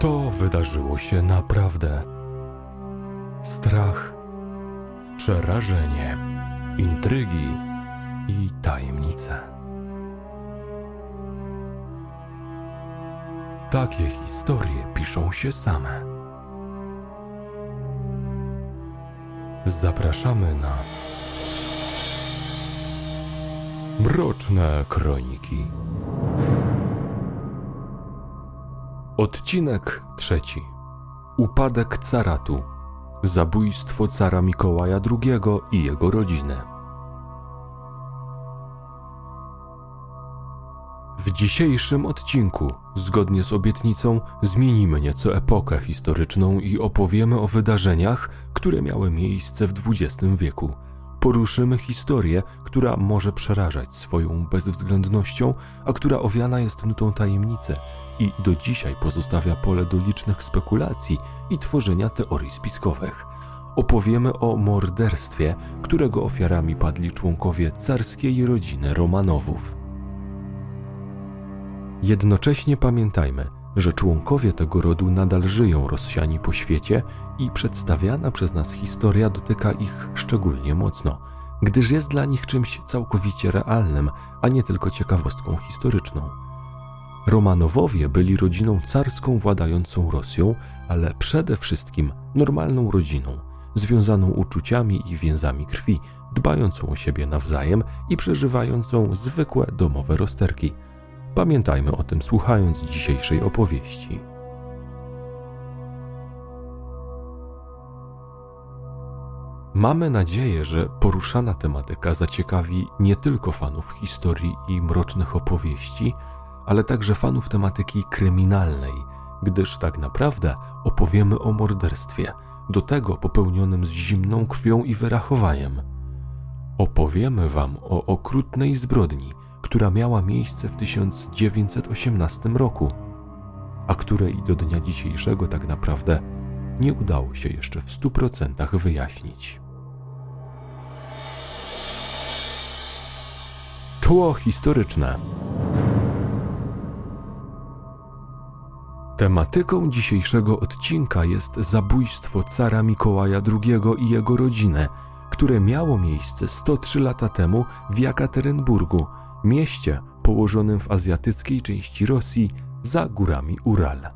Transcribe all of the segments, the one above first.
To wydarzyło się naprawdę. Strach, przerażenie, intrygi i tajemnice. Takie historie piszą się same. Zapraszamy na Mroczne Kroniki. Odcinek trzeci. Upadek caratu. Zabójstwo cara Mikołaja II i jego rodziny. W dzisiejszym odcinku, zgodnie z obietnicą, zmienimy nieco epokę historyczną i opowiemy o wydarzeniach, które miały miejsce w XX wieku. Poruszymy historię, która może przerażać swoją bezwzględnością, a która owiana jest nutą tajemnicy i do dzisiaj pozostawia pole do licznych spekulacji i tworzenia teorii spiskowych. Opowiemy o morderstwie, którego ofiarami padli członkowie carskiej rodziny Romanowów. Jednocześnie pamiętajmy, że członkowie tego rodu nadal żyją rozsiani po świecie i przedstawiana przez nas historia dotyka ich szczególnie mocno, gdyż jest dla nich czymś całkowicie realnym, a nie tylko ciekawostką historyczną. Romanowowie byli rodziną carską władającą Rosją, ale przede wszystkim normalną rodziną, związaną uczuciami i więzami krwi, dbającą o siebie nawzajem i przeżywającą zwykłe domowe rozterki – Pamiętajmy o tym, słuchając dzisiejszej opowieści. Mamy nadzieję, że poruszana tematyka zaciekawi nie tylko fanów historii i mrocznych opowieści, ale także fanów tematyki kryminalnej, gdyż tak naprawdę opowiemy o morderstwie, do tego popełnionym z zimną krwią i wyrachowaniem. Opowiemy Wam o okrutnej zbrodni, która miała miejsce w 1918 roku, a której do dnia dzisiejszego tak naprawdę nie udało się jeszcze w 100% wyjaśnić. Tło historyczne. Tematyką dzisiejszego odcinka jest zabójstwo cara Mikołaja II i jego rodziny, które miało miejsce 103 lata temu w Jakaterynburgu mieście położonym w azjatyckiej części Rosji za górami Ural.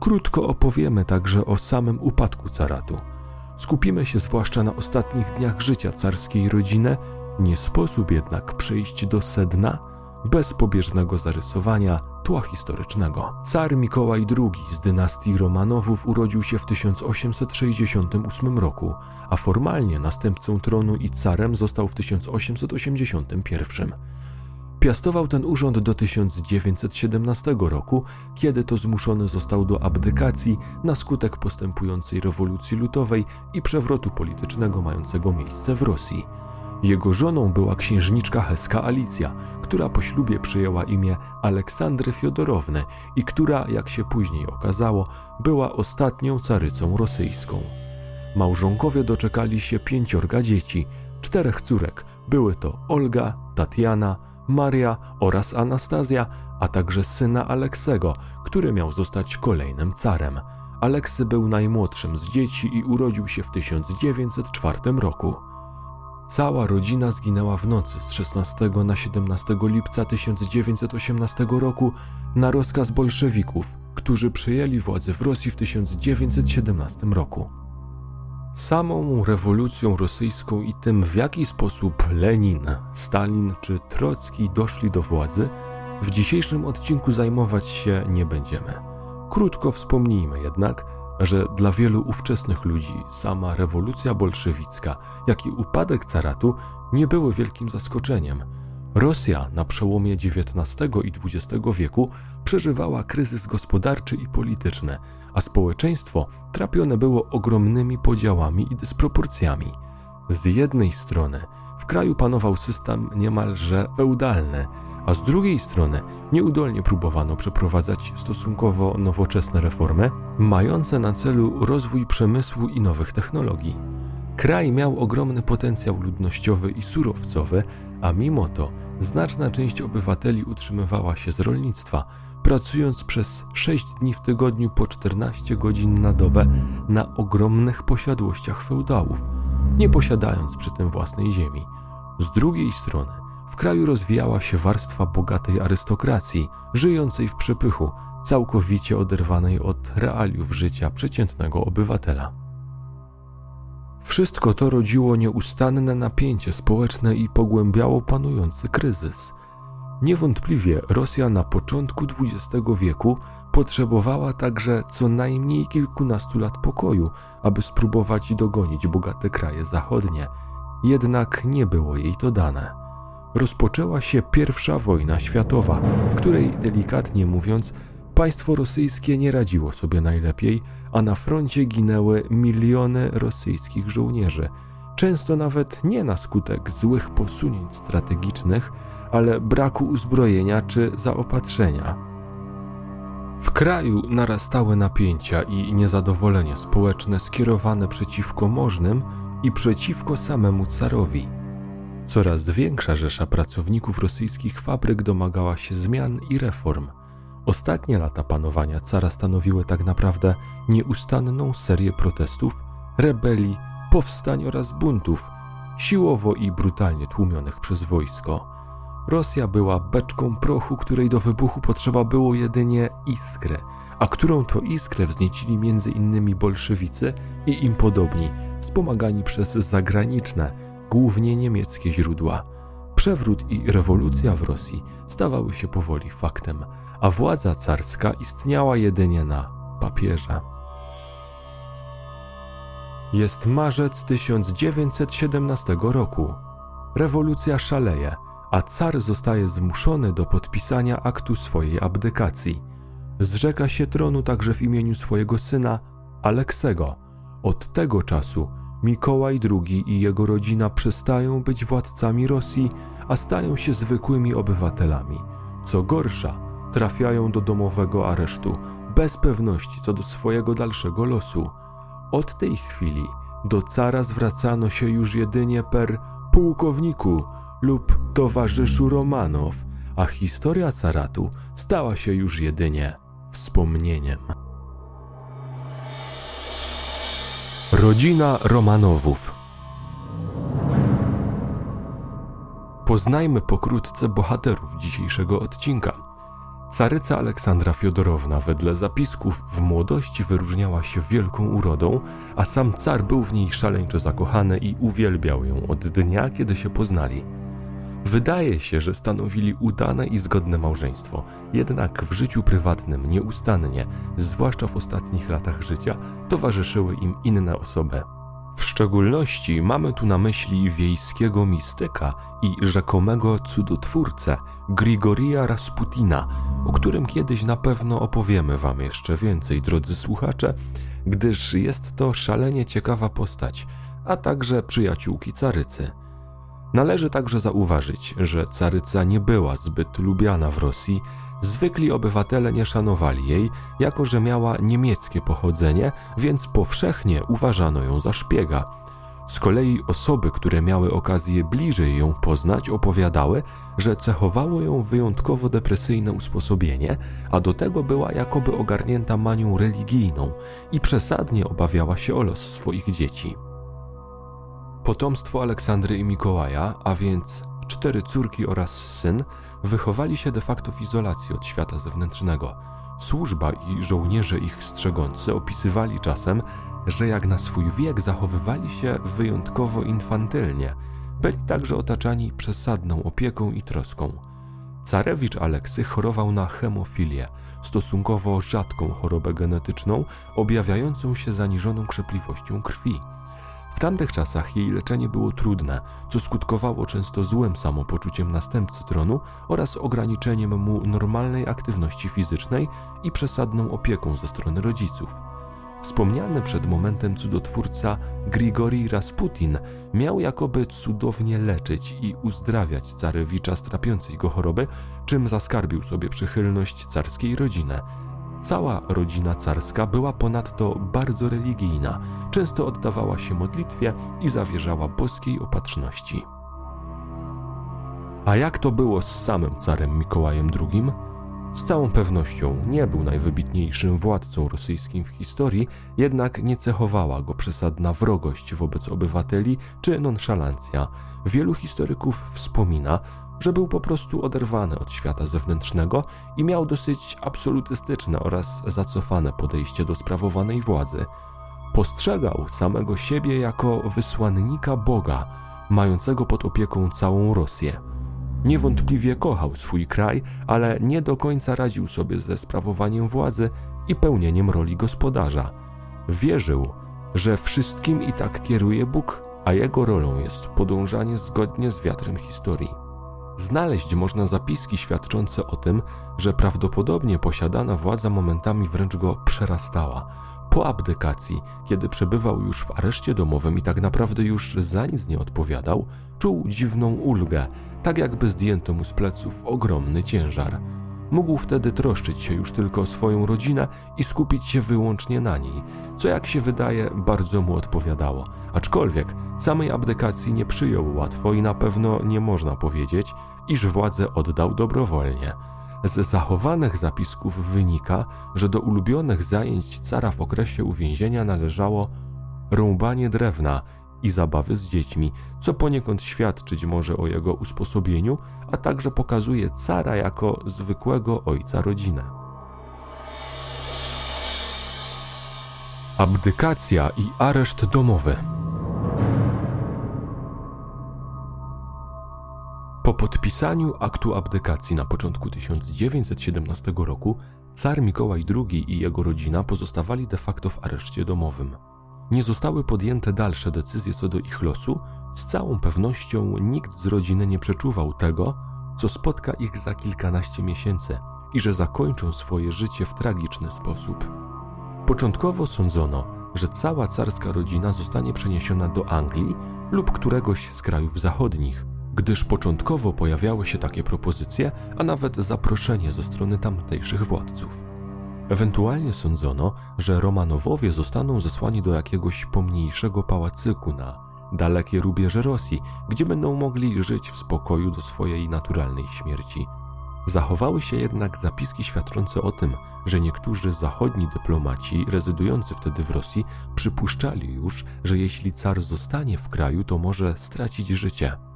Krótko opowiemy także o samym upadku caratu. Skupimy się zwłaszcza na ostatnich dniach życia carskiej rodziny, nie sposób jednak przejść do sedna bez pobieżnego zarysowania tła historycznego. Car Mikołaj II z dynastii Romanowów urodził się w 1868 roku, a formalnie następcą tronu i carem został w 1881. Piastował ten urząd do 1917 roku, kiedy to zmuszony został do abdykacji na skutek postępującej rewolucji lutowej i przewrotu politycznego mającego miejsce w Rosji. Jego żoną była księżniczka Heska Alicja, która po ślubie przyjęła imię Aleksandry Fiodorowny i która, jak się później okazało, była ostatnią carycą rosyjską. Małżonkowie doczekali się pięciorga dzieci, czterech córek. Były to Olga, Tatiana, Maria oraz Anastazja, a także syna Aleksego, który miał zostać kolejnym carem. Aleksy był najmłodszym z dzieci i urodził się w 1904 roku. Cała rodzina zginęła w nocy z 16 na 17 lipca 1918 roku na rozkaz bolszewików, którzy przejęli władzę w Rosji w 1917 roku. Samą rewolucją rosyjską i tym, w jaki sposób Lenin, Stalin czy Trocki doszli do władzy, w dzisiejszym odcinku zajmować się nie będziemy. Krótko wspomnijmy jednak, że dla wielu ówczesnych ludzi sama rewolucja bolszewicka, jak i upadek caratu nie były wielkim zaskoczeniem. Rosja na przełomie XIX i XX wieku przeżywała kryzys gospodarczy i polityczny – a społeczeństwo trapione było ogromnymi podziałami i dysproporcjami. Z jednej strony w kraju panował system niemalże feudalny, a z drugiej strony nieudolnie próbowano przeprowadzać stosunkowo nowoczesne reformy, mające na celu rozwój przemysłu i nowych technologii. Kraj miał ogromny potencjał ludnościowy i surowcowy, a mimo to znaczna część obywateli utrzymywała się z rolnictwa, pracując przez 6 dni w tygodniu po 14 godzin na dobę na ogromnych posiadłościach feudałów, nie posiadając przy tym własnej ziemi. Z drugiej strony, w kraju rozwijała się warstwa bogatej arystokracji, żyjącej w przepychu, całkowicie oderwanej od realiów życia przeciętnego obywatela. Wszystko to rodziło nieustanne napięcie społeczne i pogłębiało panujący kryzys. Niewątpliwie Rosja na początku XX wieku potrzebowała także co najmniej kilkunastu lat pokoju, aby spróbować dogonić bogate kraje zachodnie. Jednak nie było jej to dane. Rozpoczęła się pierwsza wojna światowa, w której, delikatnie mówiąc, państwo rosyjskie nie radziło sobie najlepiej, a na froncie ginęły miliony rosyjskich żołnierzy, często nawet nie na skutek złych posunięć strategicznych, ale braku uzbrojenia czy zaopatrzenia. W kraju narastały napięcia i niezadowolenie społeczne skierowane przeciwko możnym i przeciwko samemu carowi. Coraz większa rzesza pracowników rosyjskich fabryk domagała się zmian i reform. Ostatnie lata panowania cara stanowiły tak naprawdę nieustanną serię protestów, rebelii, powstań oraz buntów, siłowo i brutalnie tłumionych przez wojsko. Rosja była beczką prochu, której do wybuchu potrzeba było jedynie iskry, a którą to iskrę wzniecili między innymi bolszewicy i im podobni, wspomagani przez zagraniczne, głównie niemieckie źródła. Przewrót i rewolucja w Rosji stawały się powoli faktem, a władza carska istniała jedynie na papierze. Jest marzec 1917 roku. Rewolucja szaleje – a car zostaje zmuszony do podpisania aktu swojej abdykacji. Zrzeka się tronu także w imieniu swojego syna Aleksego. Od tego czasu Mikołaj II i jego rodzina przestają być władcami Rosji, a stają się zwykłymi obywatelami. Co gorsza, trafiają do domowego aresztu, bez pewności co do swojego dalszego losu. Od tej chwili do cara zwracano się już jedynie per pułkowniku, lub towarzyszu Romanow, a historia caratu stała się już jedynie wspomnieniem. Rodzina Romanowów Poznajmy pokrótce bohaterów dzisiejszego odcinka. Caryca Aleksandra Fiodorowna wedle zapisków w młodości wyróżniała się wielką urodą, a sam car był w niej szaleńczo zakochany i uwielbiał ją od dnia, kiedy się poznali. Wydaje się, że stanowili udane i zgodne małżeństwo, jednak w życiu prywatnym nieustannie, zwłaszcza w ostatnich latach życia, towarzyszyły im inne osoby. W szczególności mamy tu na myśli wiejskiego mistyka i rzekomego cudotwórcę Grigoria Rasputina, o którym kiedyś na pewno opowiemy Wam jeszcze więcej, drodzy słuchacze, gdyż jest to szalenie ciekawa postać, a także przyjaciółki carycy. Należy także zauważyć, że caryca nie była zbyt lubiana w Rosji, zwykli obywatele nie szanowali jej, jako że miała niemieckie pochodzenie, więc powszechnie uważano ją za szpiega. Z kolei osoby, które miały okazję bliżej ją poznać, opowiadały, że cechowało ją wyjątkowo depresyjne usposobienie, a do tego była jakoby ogarnięta manią religijną i przesadnie obawiała się o los swoich dzieci. Potomstwo Aleksandry i Mikołaja, a więc cztery córki oraz syn, wychowali się de facto w izolacji od świata zewnętrznego. Służba i żołnierze ich strzegący opisywali czasem, że jak na swój wiek zachowywali się wyjątkowo infantylnie, byli także otaczani przesadną opieką i troską. Carewicz Aleksy chorował na hemofilię, stosunkowo rzadką chorobę genetyczną, objawiającą się zaniżoną krzepliwością krwi. W tamtych czasach jej leczenie było trudne, co skutkowało często złym samopoczuciem następcy tronu oraz ograniczeniem mu normalnej aktywności fizycznej i przesadną opieką ze strony rodziców. Wspomniany przed momentem cudotwórca Grigori Rasputin miał jakoby cudownie leczyć i uzdrawiać carewicza z trapiącej go choroby, czym zaskarbił sobie przychylność carskiej rodziny – Cała rodzina carska była ponadto bardzo religijna, często oddawała się modlitwie i zawierzała boskiej opatrzności. A jak to było z samym carem Mikołajem II? Z całą pewnością nie był najwybitniejszym władcą rosyjskim w historii, jednak nie cechowała go przesadna wrogość wobec obywateli czy nonszalancja. Wielu historyków wspomina, że był po prostu oderwany od świata zewnętrznego i miał dosyć absolutystyczne oraz zacofane podejście do sprawowanej władzy. Postrzegał samego siebie jako wysłannika Boga, mającego pod opieką całą Rosję. Niewątpliwie kochał swój kraj, ale nie do końca radził sobie ze sprawowaniem władzy i pełnieniem roli gospodarza. Wierzył, że wszystkim i tak kieruje Bóg, a jego rolą jest podążanie zgodnie z wiatrem historii. Znaleźć można zapiski świadczące o tym, że prawdopodobnie posiadana władza momentami wręcz go przerastała. Po abdykacji, kiedy przebywał już w areszcie domowym i tak naprawdę już za nic nie odpowiadał, czuł dziwną ulgę, tak jakby zdjęto mu z pleców ogromny ciężar. Mógł wtedy troszczyć się już tylko o swoją rodzinę i skupić się wyłącznie na niej, co jak się wydaje bardzo mu odpowiadało. Aczkolwiek samej abdykacji nie przyjął łatwo i na pewno nie można powiedzieć, iż władzę oddał dobrowolnie. Z zachowanych zapisków wynika, że do ulubionych zajęć cara w okresie uwięzienia należało rąbanie drewna i zabawy z dziećmi, co poniekąd świadczyć może o jego usposobieniu, a także pokazuje cara jako zwykłego ojca rodziny. Abdykacja i areszt domowy. Po podpisaniu aktu abdykacji na początku 1917 roku, car Mikołaj II i jego rodzina pozostawali de facto w areszcie domowym. Nie zostały podjęte dalsze decyzje co do ich losu, z całą pewnością nikt z rodziny nie przeczuwał tego, co spotka ich za kilkanaście miesięcy i że zakończą swoje życie w tragiczny sposób. Początkowo sądzono, że cała carska rodzina zostanie przeniesiona do Anglii lub któregoś z krajów zachodnich, gdyż początkowo pojawiały się takie propozycje, a nawet zaproszenie ze strony tamtejszych władców. Ewentualnie sądzono, że Romanowowie zostaną zesłani do jakiegoś pomniejszego pałacyku na dalekie rubieże Rosji, gdzie będą mogli żyć w spokoju do swojej naturalnej śmierci. Zachowały się jednak zapiski świadczące o tym, że niektórzy zachodni dyplomaci rezydujący wtedy w Rosji przypuszczali już, że jeśli car zostanie w kraju, to może stracić życie.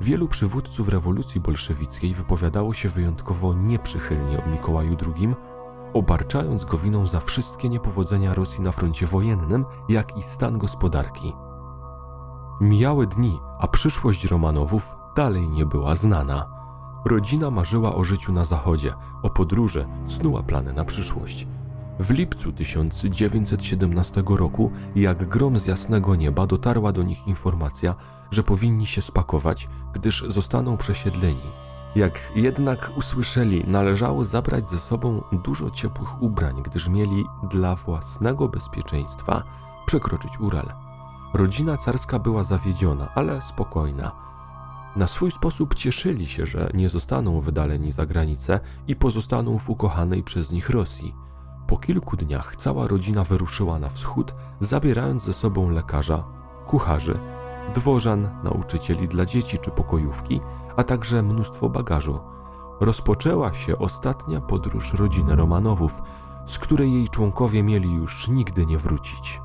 Wielu przywódców rewolucji bolszewickiej wypowiadało się wyjątkowo nieprzychylnie o Mikołaju II, obarczając go winą za wszystkie niepowodzenia Rosji na froncie wojennym, jak i stan gospodarki. Mijały dni, a przyszłość Romanowów dalej nie była znana. Rodzina marzyła o życiu na zachodzie, o podróży, snuła plany na przyszłość. W lipcu 1917 roku, jak grom z jasnego nieba, dotarła do nich informacja, że powinni się spakować, gdyż zostaną przesiedleni. Jak jednak usłyszeli, należało zabrać ze sobą dużo ciepłych ubrań, gdyż mieli dla własnego bezpieczeństwa przekroczyć Ural. Rodzina carska była zawiedziona, ale spokojna. Na swój sposób cieszyli się, że nie zostaną wydaleni za granicę i pozostaną w ukochanej przez nich Rosji. Po kilku dniach cała rodzina wyruszyła na wschód, zabierając ze sobą lekarza, kucharzy, dworzan, nauczycieli dla dzieci czy pokojówki, a także mnóstwo bagażu. Rozpoczęła się ostatnia podróż rodziny Romanowów, z której jej członkowie mieli już nigdy nie wrócić.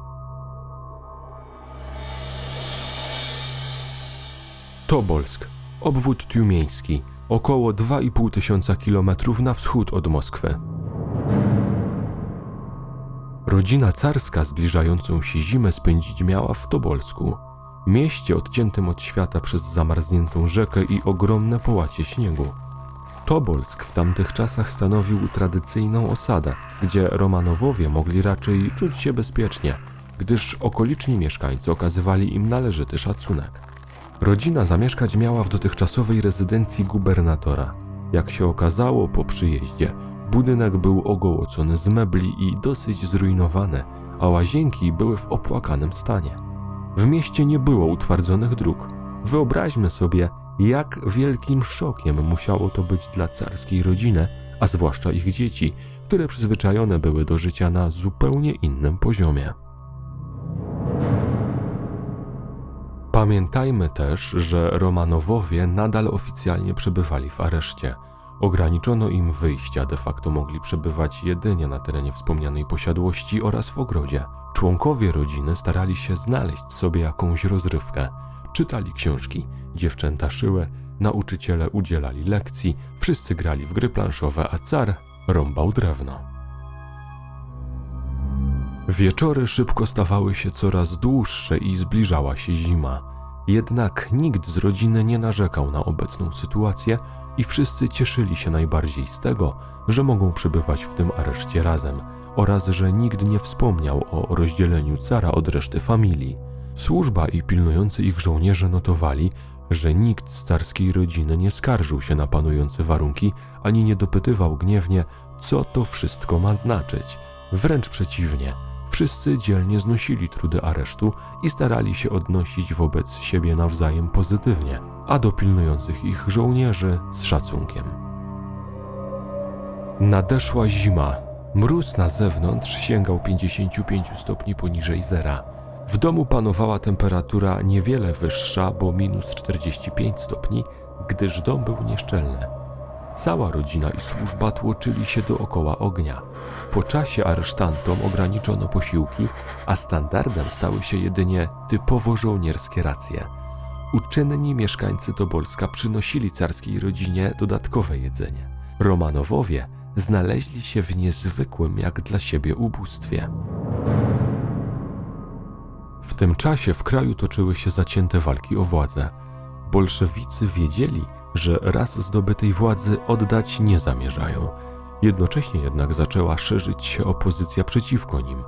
Tobolsk, obwód tiumieński, około 2,5 tysiąca kilometrów na wschód od Moskwy. Rodzina carska zbliżającą się zimę spędzić miała w Tobolsku, mieście odciętym od świata przez zamarzniętą rzekę i ogromne połacie śniegu. Tobolsk w tamtych czasach stanowił tradycyjną osadę, gdzie Romanowowie mogli raczej czuć się bezpiecznie, gdyż okoliczni mieszkańcy okazywali im należyty szacunek. Rodzina zamieszkać miała w dotychczasowej rezydencji gubernatora. Jak się okazało po przyjeździe, budynek był ogołocony z mebli i dosyć zrujnowany, a łazienki były w opłakanym stanie. W mieście nie było utwardzonych dróg. Wyobraźmy sobie, jak wielkim szokiem musiało to być dla carskiej rodziny, a zwłaszcza ich dzieci, które przyzwyczajone były do życia na zupełnie innym poziomie. Pamiętajmy też, że Romanowowie nadal oficjalnie przebywali w areszcie. Ograniczono im wyjścia, de facto mogli przebywać jedynie na terenie wspomnianej posiadłości oraz w ogrodzie. Członkowie rodziny starali się znaleźć sobie jakąś rozrywkę. Czytali książki, dziewczęta szyły, nauczyciele udzielali lekcji, wszyscy grali w gry planszowe, a car rąbał drewno. Wieczory szybko stawały się coraz dłuższe i zbliżała się zima. Jednak nikt z rodziny nie narzekał na obecną sytuację i wszyscy cieszyli się najbardziej z tego, że mogą przebywać w tym areszcie razem oraz że nikt nie wspomniał o rozdzieleniu cara od reszty familii. Służba i pilnujący ich żołnierze notowali, że nikt z carskiej rodziny nie skarżył się na panujące warunki ani nie dopytywał gniewnie, co to wszystko ma znaczyć. Wręcz przeciwnie, wszyscy dzielnie znosili trudy aresztu i starali się odnosić wobec siebie nawzajem pozytywnie, a do pilnujących ich żołnierzy z szacunkiem. Nadeszła zima. Mróz na zewnątrz sięgał 55 stopni poniżej zera. W domu panowała temperatura niewiele wyższa, bo minus 45 stopni, gdyż dom był nieszczelny. Cała rodzina i służba tłoczyli się dookoła ognia. Po czasie aresztantom ograniczono posiłki, a standardem stały się jedynie typowo żołnierskie racje. Uczynni mieszkańcy Tobolska przynosili carskiej rodzinie dodatkowe jedzenie. Romanowowie znaleźli się w niezwykłym jak dla siebie ubóstwie. W tym czasie w kraju toczyły się zacięte walki o władzę. Bolszewicy wiedzieli, że raz zdobytej władzy oddać nie zamierzają. Jednocześnie jednak zaczęła szerzyć się opozycja przeciwko nim.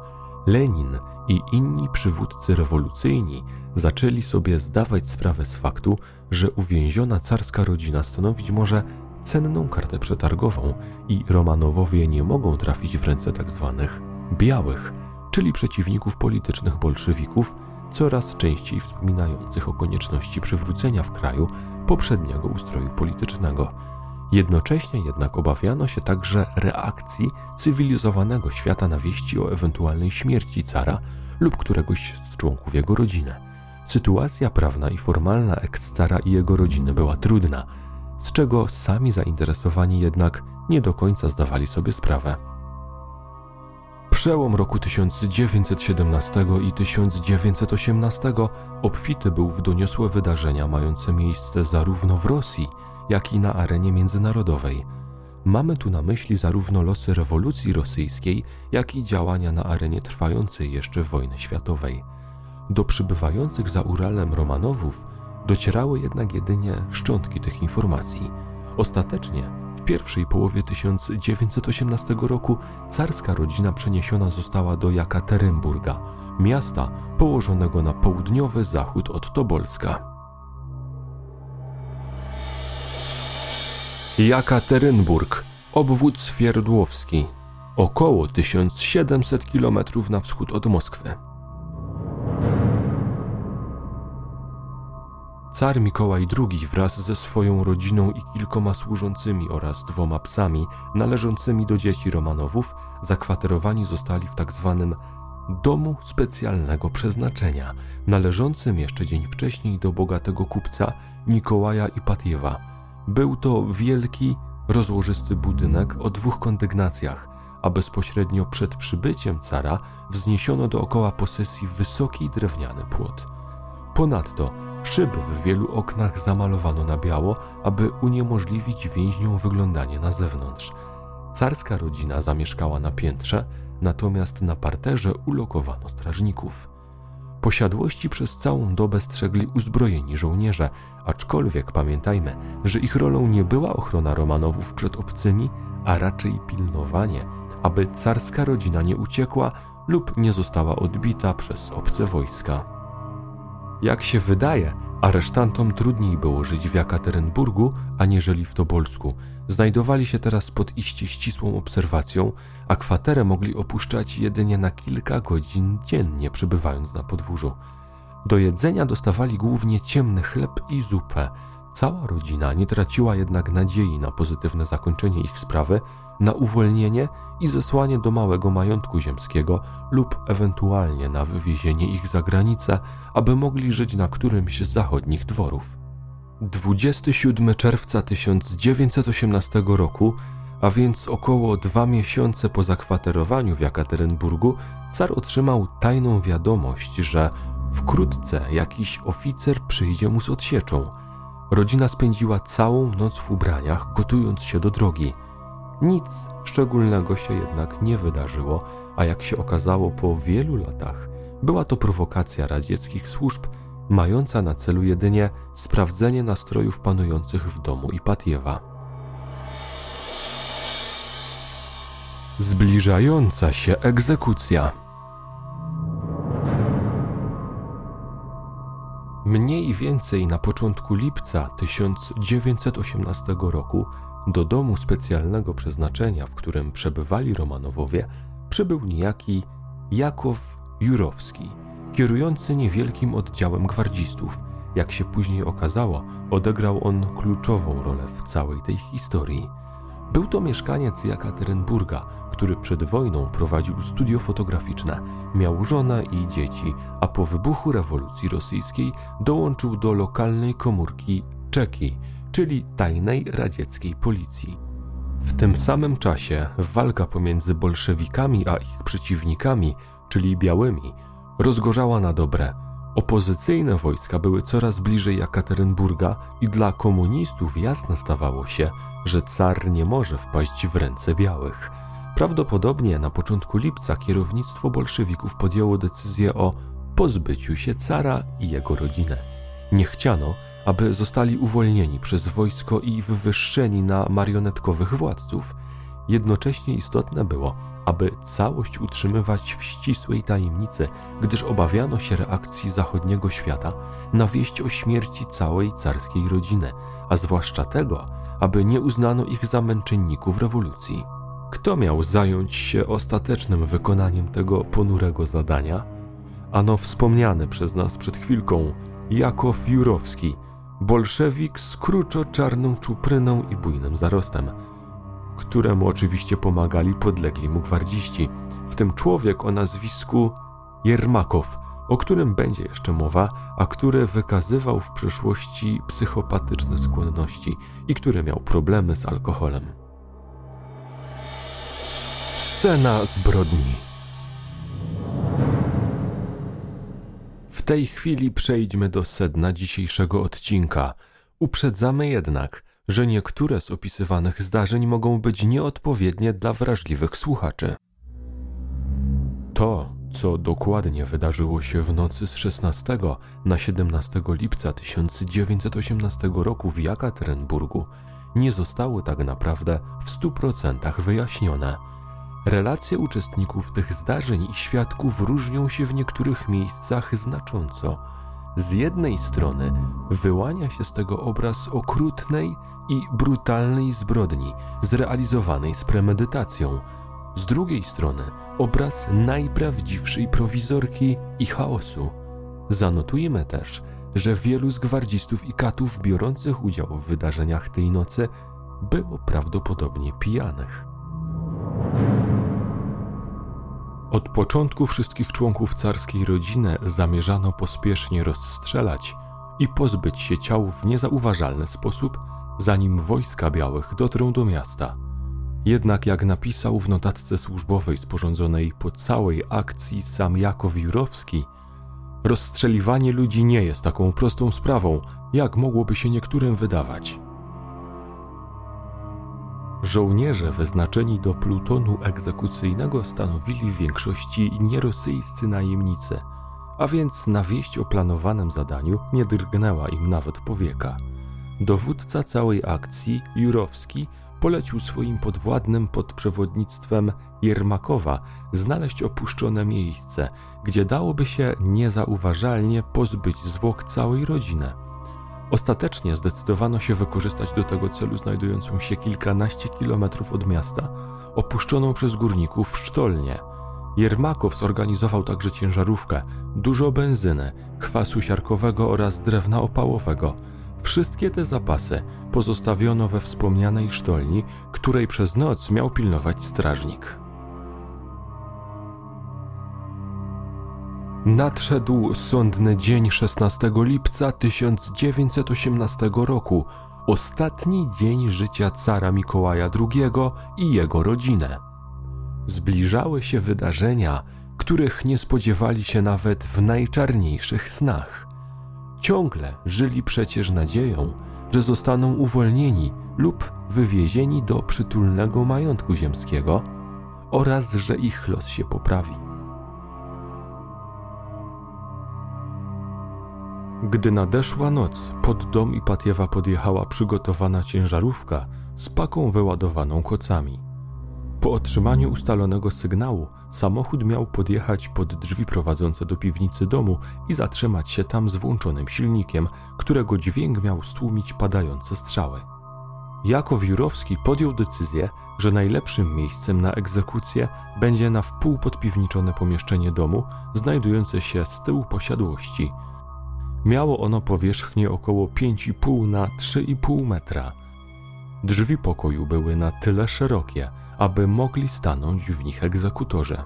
Lenin i inni przywódcy rewolucyjni zaczęli sobie zdawać sprawę z faktu, że uwięziona carska rodzina stanowić może cenną kartę przetargową i Romanowowie nie mogą trafić w ręce tzw. Tak białych, czyli przeciwników politycznych bolszewików, coraz częściej wspominających o konieczności przywrócenia w kraju poprzedniego ustroju politycznego. Jednocześnie jednak obawiano się także reakcji cywilizowanego świata na wieści o ewentualnej śmierci cara lub któregoś z członków jego rodziny. Sytuacja prawna i formalna eks-cara i jego rodziny była trudna, z czego sami zainteresowani jednak nie do końca zdawali sobie sprawę. Przełom roku 1917 i 1918 obfity był w doniosłe wydarzenia mające miejsce zarówno w Rosji, jak i na arenie międzynarodowej. Mamy tu na myśli zarówno losy rewolucji rosyjskiej, jak i działania na arenie trwającej jeszcze wojny światowej. Do przybywających za Uralem Romanowów docierały jednak jedynie szczątki tych informacji. Ostatecznie w pierwszej połowie 1918 roku carska rodzina przeniesiona została do Jakaterynburga, miasta położonego na południowy zachód od Tobolska. Jakaterynburg, obwód Swierdłowski, około 1700 km na wschód od Moskwy. Car Mikołaj II wraz ze swoją rodziną i kilkoma służącymi oraz dwoma psami należącymi do dzieci Romanowów zakwaterowani zostali w. Tak domu specjalnego przeznaczenia, należącym jeszcze dzień wcześniej do bogatego kupca Nikołaja Ipatiewa. Był to wielki, rozłożysty budynek o dwóch kondygnacjach, a bezpośrednio przed przybyciem cara wzniesiono dookoła posesji wysoki drewniany płot. Ponadto Szyb w wielu oknach zamalowano na biało, aby uniemożliwić więźniom wyglądanie na zewnątrz. Carska rodzina zamieszkała na piętrze, natomiast na parterze ulokowano strażników. Posiadłości przez całą dobę strzegli uzbrojeni żołnierze, aczkolwiek pamiętajmy, że ich rolą nie była ochrona Romanowów przed obcymi, a raczej pilnowanie, aby carska rodzina nie uciekła lub nie została odbita przez obce wojska. Jak się wydaje, aresztantom trudniej było żyć w Jakaterynburgu, aniżeli w Tobolsku. Znajdowali się teraz pod iście ścisłą obserwacją, a kwaterę mogli opuszczać jedynie na kilka godzin dziennie, przebywając na podwórzu. Do jedzenia dostawali głównie ciemny chleb i zupę. Cała rodzina nie traciła jednak nadziei na pozytywne zakończenie ich sprawy, na uwolnienie i zesłanie do małego majątku ziemskiego lub ewentualnie na wywiezienie ich za granicę, aby mogli żyć na którymś z zachodnich dworów. 27 czerwca 1918 roku, a więc około dwa miesiące po zakwaterowaniu w Jakaterynburgu, car otrzymał tajną wiadomość, że wkrótce jakiś oficer przyjdzie mu z odsieczą. Rodzina spędziła całą noc w ubraniach, gotując się do drogi. Nic szczególnego się jednak nie wydarzyło, a jak się okazało po wielu latach, była to prowokacja radzieckich służb mająca na celu jedynie sprawdzenie nastrojów panujących w domu Ipatiewa. Zbliżająca się egzekucja. Mniej więcej na początku lipca 1918 roku do domu specjalnego przeznaczenia, w którym przebywali Romanowowie, przybył niejaki Jakow Jurowski – kierujący niewielkim oddziałem gwardzistów. Jak się później okazało, odegrał on kluczową rolę w całej tej historii. Był to mieszkaniec Jakaterynburga, który przed wojną prowadził studio fotograficzne, miał żonę i dzieci, a po wybuchu rewolucji rosyjskiej dołączył do lokalnej komórki Czeki, czyli tajnej radzieckiej policji. W tym samym czasie walka pomiędzy bolszewikami a ich przeciwnikami, czyli białymi, rozgorzała na dobre. Opozycyjne wojska były coraz bliżej Jakaterynburga i dla komunistów jasne stawało się, że car nie może wpaść w ręce białych. Prawdopodobnie na początku lipca kierownictwo bolszewików podjęło decyzję o pozbyciu się cara i jego rodzinę. Nie chciano, aby zostali uwolnieni przez wojsko i wywyższeni na marionetkowych władców. Jednocześnie istotne było, aby całość utrzymywać w ścisłej tajemnicy, gdyż obawiano się reakcji zachodniego świata na wieść o śmierci całej carskiej rodziny, a zwłaszcza tego, aby nie uznano ich za męczenników rewolucji. Kto miał zająć się ostatecznym wykonaniem tego ponurego zadania? Ano wspomniany przez nas przed chwilką Jakow Jurowski, bolszewik z kruczo-czarną czupryną i bujnym zarostem – któremu oczywiście pomagali podlegli mu gwardziści, w tym człowiek o nazwisku Jermakow, o którym będzie jeszcze mowa, a który wykazywał w przeszłości psychopatyczne skłonności i który miał problemy z alkoholem. Scena zbrodni. Tej chwili przejdźmy do sedna dzisiejszego odcinka. Uprzedzamy jednak, że niektóre z opisywanych zdarzeń mogą być nieodpowiednie dla wrażliwych słuchaczy. To, co dokładnie wydarzyło się w nocy z 16 na 17 lipca 1918 roku w Jakaterynburgu, nie zostało tak naprawdę w stu procentach wyjaśnione. Relacje uczestników tych zdarzeń i świadków różnią się w niektórych miejscach znacząco. Z jednej strony wyłania się z tego obraz okrutnej, i brutalnej zbrodni zrealizowanej z premedytacją. Z drugiej strony obraz najprawdziwszej prowizorki i chaosu. Zanotujmy też, że wielu z gwardzistów i katów biorących udział w wydarzeniach tej nocy było prawdopodobnie pijanych. Od początku wszystkich członków carskiej rodziny zamierzano pospiesznie rozstrzelać i pozbyć się ciał w niezauważalny sposób zanim wojska białych dotrą do miasta. Jednak jak napisał w notatce służbowej sporządzonej po całej akcji sam Jakow Jurowski, rozstrzeliwanie ludzi nie jest taką prostą sprawą, jak mogłoby się niektórym wydawać. Żołnierze wyznaczeni do plutonu egzekucyjnego stanowili w większości nierosyjscy najemnicy, a więc na wieść o planowanym zadaniu nie drgnęła im nawet powieka. Dowódca całej akcji, Jurowski, polecił swoim podwładnym pod przewodnictwem Jermakowa znaleźć opuszczone miejsce, gdzie dałoby się niezauważalnie pozbyć zwłok całej rodziny. Ostatecznie zdecydowano się wykorzystać do tego celu znajdującą się kilkanaście kilometrów od miasta, opuszczoną przez górników sztolnię. Jermakow zorganizował także ciężarówkę, dużo benzyny, kwasu siarkowego oraz drewna opałowego – Wszystkie te zapasy pozostawiono we wspomnianej sztolni, której przez noc miał pilnować strażnik. Nadszedł sądny dzień 16 lipca 1918 roku, ostatni dzień życia cara Mikołaja II i jego rodzinę. Zbliżały się wydarzenia, których nie spodziewali się nawet w najczarniejszych snach. Ciągle żyli przecież nadzieją, że zostaną uwolnieni lub wywiezieni do przytulnego majątku ziemskiego oraz że ich los się poprawi. Gdy nadeszła noc, pod dom Ipatiewa podjechała przygotowana ciężarówka z paką wyładowaną kocami. Po otrzymaniu ustalonego sygnału, samochód miał podjechać pod drzwi prowadzące do piwnicy domu i zatrzymać się tam z włączonym silnikiem, którego dźwięk miał stłumić padające strzały. Jakow Jurowski podjął decyzję, że najlepszym miejscem na egzekucję będzie na wpół podpiwniczone pomieszczenie domu, znajdujące się z tyłu posiadłości. Miało ono powierzchnię około 5,5 na 3,5 metra. Drzwi pokoju były na tyle szerokie, aby mogli stanąć w nich egzekutorze.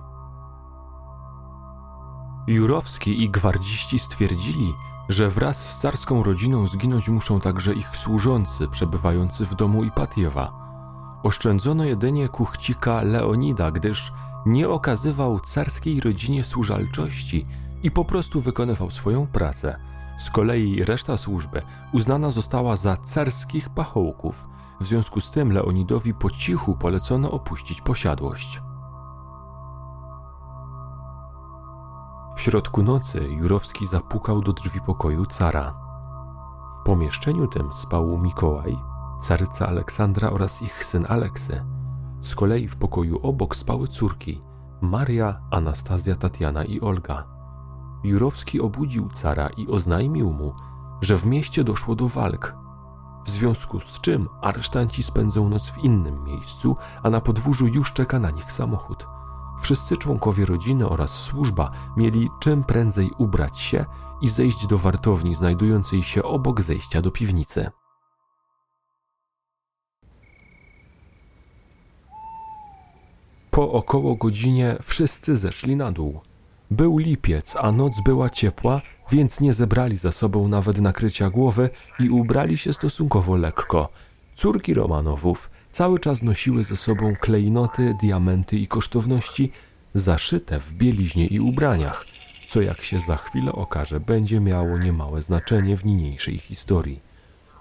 Jurowski i gwardziści stwierdzili, że wraz z carską rodziną zginąć muszą także ich służący przebywający w domu Ipatiewa. Oszczędzono jedynie kuchcika Leonida, gdyż nie okazywał carskiej rodzinie służalczości i po prostu wykonywał swoją pracę. Z kolei reszta służby uznana została za carskich pachołków. W związku z tym Leonidowi po cichu polecono opuścić posiadłość. W środku nocy Jurowski zapukał do drzwi pokoju cara. W pomieszczeniu tym spał Mikołaj, caryca Aleksandra oraz ich syn Aleksy. Z kolei w pokoju obok spały córki Maria, Anastazja, Tatiana i Olga. Jurowski obudził cara i oznajmił mu, że w mieście doszło do walk, w związku z czym aresztanci spędzą noc w innym miejscu, a na podwórzu już czeka na nich samochód. Wszyscy członkowie rodziny oraz służba mieli czym prędzej ubrać się i zejść do wartowni znajdującej się obok zejścia do piwnicy. Po około godzinie wszyscy zeszli na dół. Był lipiec, a noc była ciepła, więc nie zebrali za sobą nawet nakrycia głowy i ubrali się stosunkowo lekko. Córki Romanowów cały czas nosiły ze sobą klejnoty, diamenty i kosztowności zaszyte w bieliźnie i ubraniach, co jak się za chwilę okaże, będzie miało niemałe znaczenie w niniejszej historii.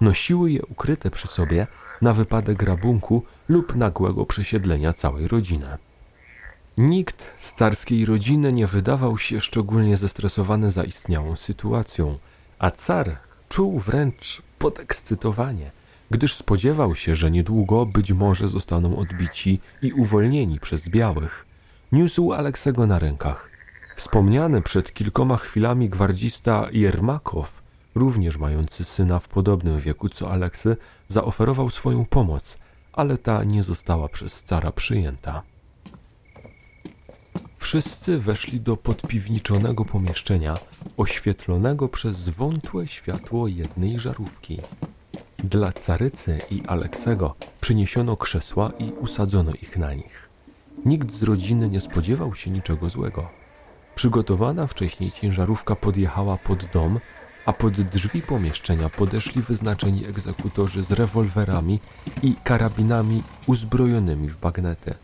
Nosiły je ukryte przy sobie na wypadek rabunku lub nagłego przesiedlenia całej rodziny. Nikt z carskiej rodziny nie wydawał się szczególnie zestresowany zaistniałą sytuacją, a car czuł wręcz podekscytowanie, gdyż spodziewał się, że niedługo być może zostaną odbici i uwolnieni przez białych. Niósł Aleksego na rękach. Wspomniany przed kilkoma chwilami gwardzista Jermakow, również mający syna w podobnym wieku co Aleksy, zaoferował swoją pomoc, ale ta nie została przez cara przyjęta. Wszyscy weszli do podpiwniczonego pomieszczenia, oświetlonego przez wątłe światło jednej żarówki. Dla carycy i Aleksego przyniesiono krzesła i usadzono ich na nich. Nikt z rodziny nie spodziewał się niczego złego. Przygotowana wcześniej ciężarówka podjechała pod dom, a pod drzwi pomieszczenia podeszli wyznaczeni egzekutorzy z rewolwerami i karabinami uzbrojonymi w bagnety.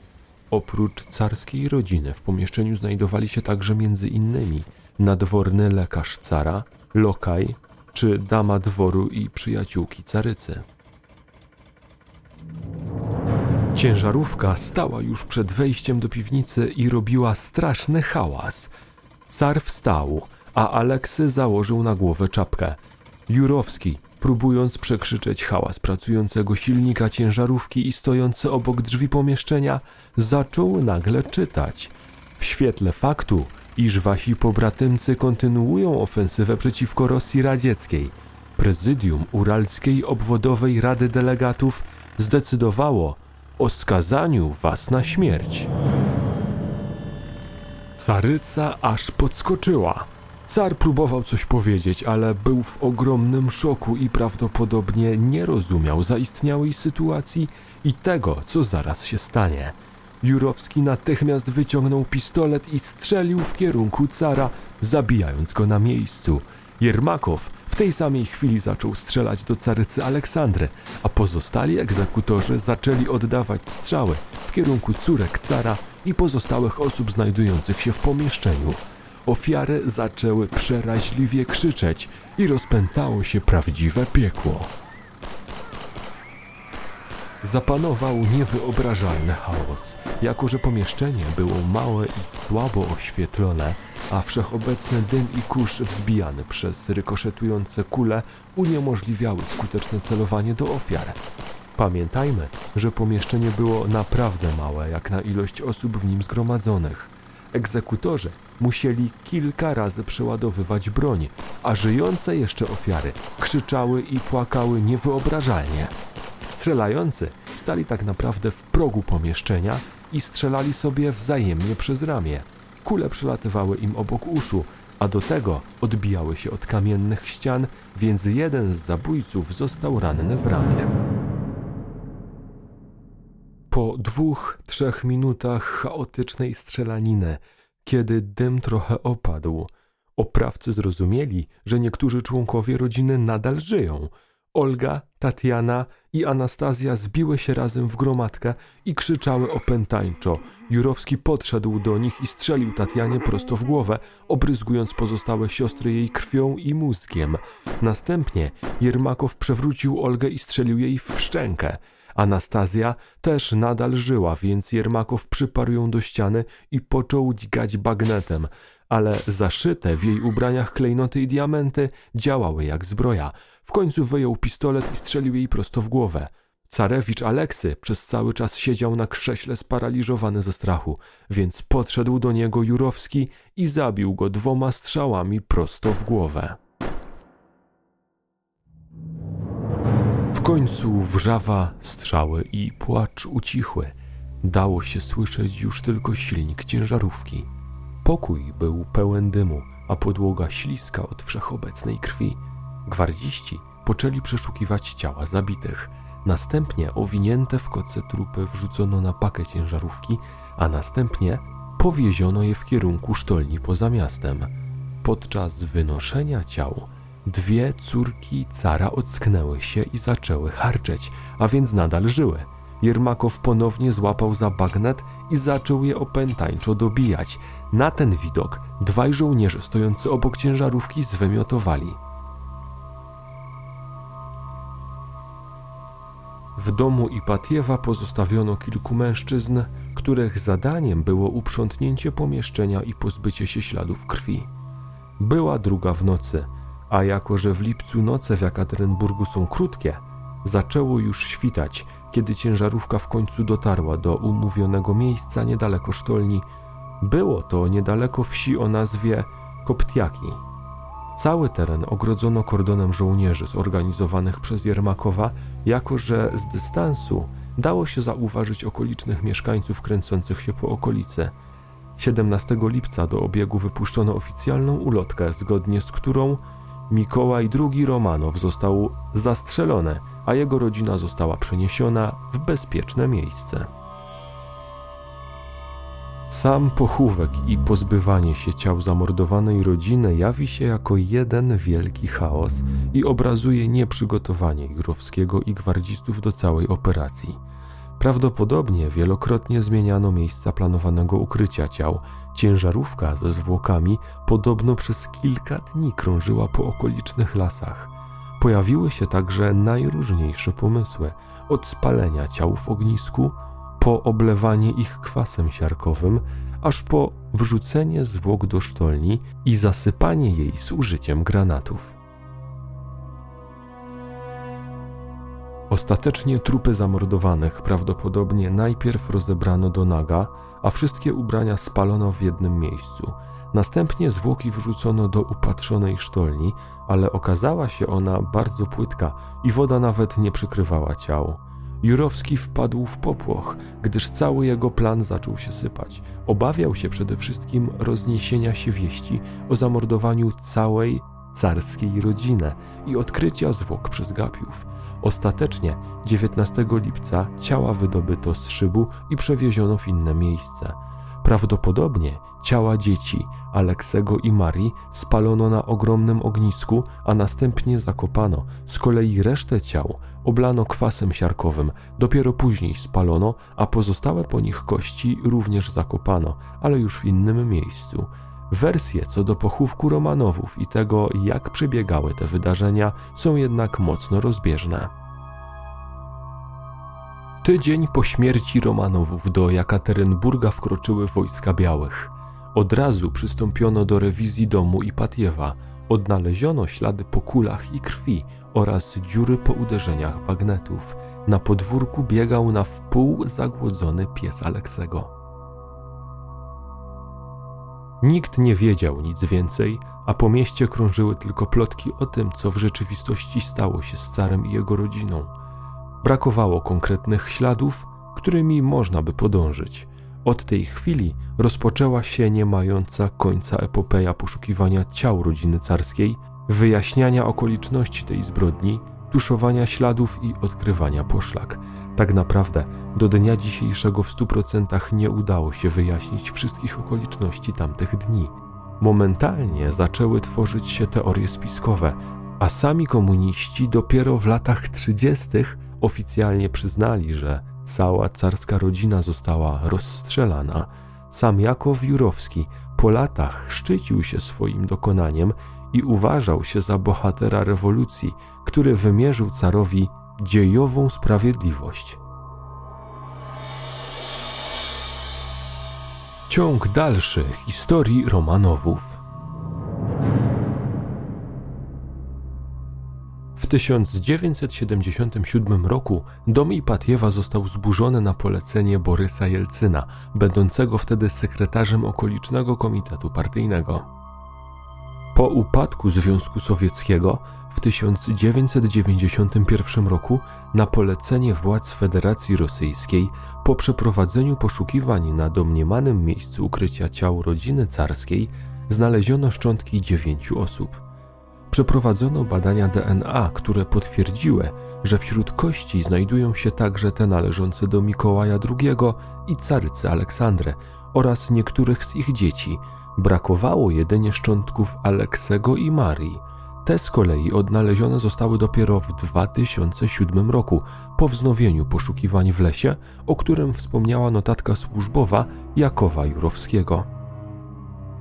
Oprócz carskiej rodziny w pomieszczeniu znajdowali się także między innymi nadworny lekarz cara, lokaj czy dama dworu i przyjaciółki carycy. Ciężarówka stała już przed wejściem do piwnicy i robiła straszny hałas. Car wstał, a Aleksy założył na głowę czapkę. Jurowski, próbując przekrzyczeć hałas pracującego silnika ciężarówki i stojący obok drzwi pomieszczenia, zaczął nagle czytać. W świetle faktu, iż wasi pobratymcy kontynuują ofensywę przeciwko Rosji Radzieckiej, prezydium Uralskiej Obwodowej Rady Delegatów zdecydowało o skazaniu was na śmierć. Caryca aż podskoczyła. Car próbował coś powiedzieć, ale był w ogromnym szoku i prawdopodobnie nie rozumiał zaistniałej sytuacji i tego, co zaraz się stanie. Jurowski natychmiast wyciągnął pistolet i strzelił w kierunku cara, zabijając go na miejscu. Jermakow w tej samej chwili zaczął strzelać do carycy Aleksandry, a pozostali egzekutorzy zaczęli oddawać strzały w kierunku córek cara i pozostałych osób znajdujących się w pomieszczeniu. Ofiary zaczęły przeraźliwie krzyczeć i rozpętało się prawdziwe piekło. Zapanował niewyobrażalny chaos, jako że pomieszczenie było małe i słabo oświetlone, a wszechobecny dym i kurz wzbijany przez rykoszetujące kule uniemożliwiały skuteczne celowanie do ofiar. Pamiętajmy, że pomieszczenie było naprawdę małe jak na ilość osób w nim zgromadzonych. Egzekutorzy musieli kilka razy przeładowywać broń, a żyjące jeszcze ofiary krzyczały i płakały niewyobrażalnie. Strzelający stali tak naprawdę w progu pomieszczenia i strzelali sobie wzajemnie przez ramię. Kule przelatywały im obok uszu, a do tego odbijały się od kamiennych ścian, więc jeden z zabójców został ranny w ramię. Dwóch, trzech minutach chaotycznej strzelaniny, kiedy dym trochę opadł, oprawcy zrozumieli, że niektórzy członkowie rodziny nadal żyją. Olga, Tatiana i Anastazja zbiły się razem w gromadkę i krzyczały opętańczo. Jurowski podszedł do nich i strzelił Tatianie prosto w głowę, obryzgując pozostałe siostry jej krwią i mózgiem. Następnie Jermakow przewrócił Olgę i strzelił jej w szczękę. Anastazja też nadal żyła, więc Jermakow przyparł ją do ściany i począł dźgać bagnetem, ale zaszyte w jej ubraniach klejnoty i diamenty działały jak zbroja. W końcu wyjął pistolet i strzelił jej prosto w głowę. Carewicz Aleksy przez cały czas siedział na krześle sparaliżowany ze strachu, więc podszedł do niego Jurowski i zabił go dwoma strzałami prosto w głowę. W końcu wrzawa, strzały i płacz ucichły. Dało się słyszeć już tylko silnik ciężarówki. Pokój był pełen dymu, a podłoga śliska od wszechobecnej krwi. Gwardziści poczęli przeszukiwać ciała zabitych. Następnie owinięte w koce trupy wrzucono na pakę ciężarówki, a następnie powieziono je w kierunku sztolni poza miastem. Podczas wynoszenia ciał Dwie córki cara ocknęły się i zaczęły harczeć, a więc nadal żyły. Jermakow ponownie złapał za bagnet i zaczął je opętańczo dobijać. Na ten widok dwaj żołnierze stojący obok ciężarówki zwymiotowali. W domu Ipatiewa pozostawiono kilku mężczyzn, których zadaniem było uprzątnięcie pomieszczenia i pozbycie się śladów krwi. Była druga w nocy – a jako że w lipcu noce w Jakaterynburgu są krótkie, zaczęło już świtać, kiedy ciężarówka w końcu dotarła do umówionego miejsca niedaleko sztolni. Było to niedaleko wsi o nazwie Koptiaki. Cały teren ogrodzono kordonem żołnierzy zorganizowanych przez Jermakowa, jako że z dystansu dało się zauważyć okolicznych mieszkańców kręcących się po okolicy. 17 lipca do obiegu wypuszczono oficjalną ulotkę, zgodnie z którą Mikołaj II Romanow został zastrzelony, a jego rodzina została przeniesiona w bezpieczne miejsce. Sam pochówek i pozbywanie się ciał zamordowanej rodziny jawi się jako jeden wielki chaos i obrazuje nieprzygotowanie Jurowskiego i gwardzistów do całej operacji. Prawdopodobnie wielokrotnie zmieniano miejsca planowanego ukrycia ciał. Ciężarówka ze zwłokami podobno przez kilka dni krążyła po okolicznych lasach. Pojawiły się także najróżniejsze pomysły, od spalenia ciał w ognisku, po oblewanie ich kwasem siarkowym, aż po wrzucenie zwłok do sztolni i zasypanie jej z użyciem granatów. Ostatecznie trupy zamordowanych prawdopodobnie najpierw rozebrano do naga, a wszystkie ubrania spalono w jednym miejscu. Następnie zwłoki wrzucono do upatrzonej sztolni, ale okazała się ona bardzo płytka i woda nawet nie przykrywała ciał. Jurowski wpadł w popłoch, gdyż cały jego plan zaczął się sypać. Obawiał się przede wszystkim rozniesienia się wieści o zamordowaniu całej carskiej rodziny i odkrycia zwłok przez gapiów. Ostatecznie 19 lipca ciała wydobyto z szybu i przewieziono w inne miejsce. Prawdopodobnie ciała dzieci Aleksego i Marii spalono na ogromnym ognisku, a następnie zakopano. Z kolei resztę ciał oblano kwasem siarkowym, dopiero później spalono, a pozostałe po nich kości również zakopano, ale już w innym miejscu. Wersje co do pochówku Romanowów i tego, jak przebiegały te wydarzenia, są jednak mocno rozbieżne. Tydzień po śmierci Romanowów do Jakaterynburga wkroczyły wojska białych. Od razu przystąpiono do rewizji domu i Patiewa. Odnaleziono ślady po kulach i krwi oraz dziury po uderzeniach bagnetów. Na podwórku biegał na wpół zagłodzony pies Aleksego. Nikt nie wiedział nic więcej, a po mieście krążyły tylko plotki o tym, co w rzeczywistości stało się z carem i jego rodziną. Brakowało konkretnych śladów, którymi można by podążyć. Od tej chwili rozpoczęła się nie mająca końca epopeja poszukiwania ciał rodziny carskiej, wyjaśniania okoliczności tej zbrodni, tuszowania śladów i odkrywania poszlak. Tak naprawdę do dnia dzisiejszego w stu procentach nie udało się wyjaśnić wszystkich okoliczności tamtych dni. Momentalnie zaczęły tworzyć się teorie spiskowe, a sami komuniści dopiero w latach trzydziestych oficjalnie przyznali, że cała carska rodzina została rozstrzelana. Sam Jakow Jurowski po latach szczycił się swoim dokonaniem i uważał się za bohatera rewolucji, który wymierzył carowi dziejową sprawiedliwość. Ciąg dalszy historii Romanowów. W 1977 roku dom Ipatiewa został zburzony na polecenie Borysa Jelcyna, będącego wtedy sekretarzem okolicznego komitetu partyjnego. Po upadku Związku Sowieckiego w 1991 roku na polecenie władz Federacji Rosyjskiej po przeprowadzeniu poszukiwań na domniemanym miejscu ukrycia ciał rodziny carskiej znaleziono szczątki dziewięciu osób przeprowadzono badania DNA, które potwierdziły, że wśród kości znajdują się także te należące do Mikołaja II i carycy Aleksandry oraz niektórych z ich dzieci. Brakowało jedynie szczątków Aleksego i Marii. Te z kolei odnalezione zostały dopiero w 2007 roku, po wznowieniu poszukiwań w lesie, o którym wspomniała notatka służbowa Jakowa Jurowskiego.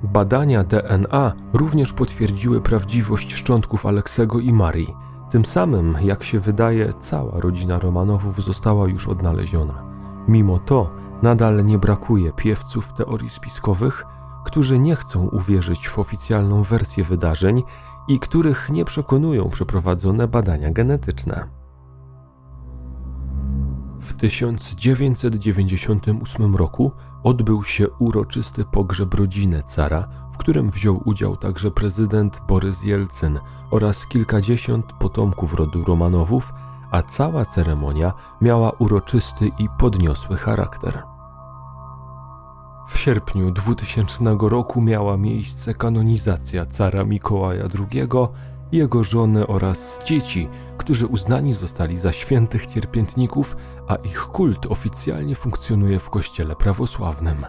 Badania DNA również potwierdziły prawdziwość szczątków Aleksego i Marii. Tym samym, jak się wydaje, cała rodzina Romanowów została już odnaleziona. Mimo to, nadal nie brakuje piewców teorii spiskowych, którzy nie chcą uwierzyć w oficjalną wersję wydarzeń i których nie przekonują przeprowadzone badania genetyczne. W 1998 roku odbył się uroczysty pogrzeb rodziny cara, w którym wziął udział także prezydent Borys Jelcyn oraz kilkadziesiąt potomków rodu Romanowów, a cała ceremonia miała uroczysty i podniosły charakter. W sierpniu 2000 roku miała miejsce kanonizacja cara Mikołaja II, jego żony oraz dzieci, którzy uznani zostali za świętych cierpiętników a ich kult oficjalnie funkcjonuje w Kościele prawosławnym.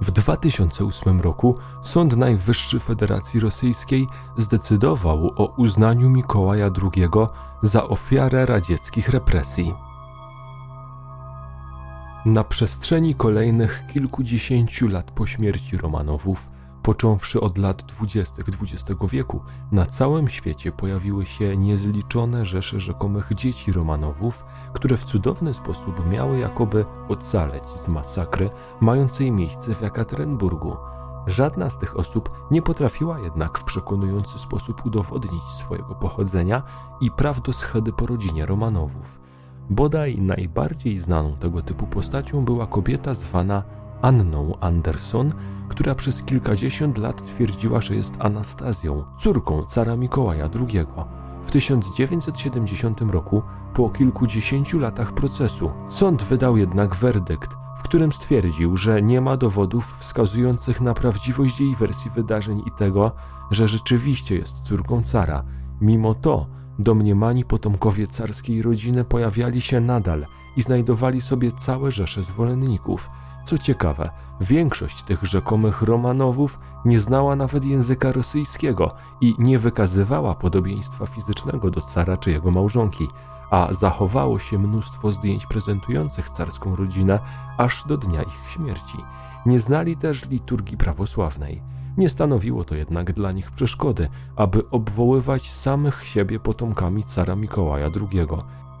W 2008 roku Sąd Najwyższy Federacji Rosyjskiej zdecydował o uznaniu Mikołaja II za ofiarę radzieckich represji. Na przestrzeni kolejnych kilkudziesięciu lat po śmierci Romanowów Począwszy od lat dwudziestych XX wieku, na całym świecie pojawiły się niezliczone rzesze rzekomych dzieci Romanowów, które w cudowny sposób miały jakoby ocaleć z masakry mającej miejsce w Jakaterynburgu. Żadna z tych osób nie potrafiła jednak w przekonujący sposób udowodnić swojego pochodzenia i prawdoschedy po rodzinie Romanowów. Bodaj najbardziej znaną tego typu postacią była kobieta zwana Anną Anderson, która przez kilkadziesiąt lat twierdziła, że jest Anastazją, córką cara Mikołaja II. W 1970 roku, po kilkudziesięciu latach procesu, sąd wydał jednak werdykt, w którym stwierdził, że nie ma dowodów wskazujących na prawdziwość jej wersji wydarzeń i tego, że rzeczywiście jest córką cara. Mimo to domniemani potomkowie carskiej rodziny pojawiali się nadal i znajdowali sobie całe rzesze zwolenników. Co ciekawe, większość tych rzekomych Romanowów nie znała nawet języka rosyjskiego i nie wykazywała podobieństwa fizycznego do cara czy jego małżonki, a zachowało się mnóstwo zdjęć prezentujących carską rodzinę aż do dnia ich śmierci. Nie znali też liturgii prawosławnej. Nie stanowiło to jednak dla nich przeszkody, aby obwoływać samych siebie potomkami cara Mikołaja II.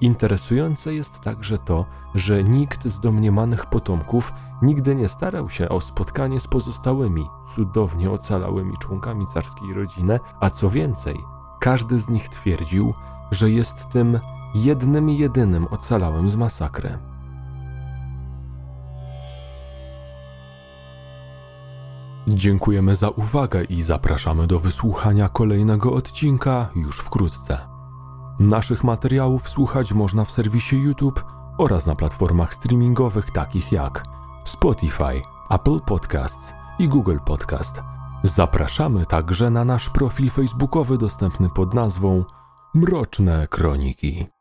Interesujące jest także to, że nikt z domniemanych potomków nigdy nie starał się o spotkanie z pozostałymi, cudownie ocalałymi członkami carskiej rodziny, a co więcej, każdy z nich twierdził, że jest tym jednym jedynym ocalałym z masakry. Dziękujemy za uwagę i zapraszamy do wysłuchania kolejnego odcinka już wkrótce. Naszych materiałów słuchać można w serwisie YouTube oraz na platformach streamingowych takich jak Spotify, Apple Podcasts i Google Podcast. Zapraszamy także na nasz profil facebookowy dostępny pod nazwą Mroczne Kroniki.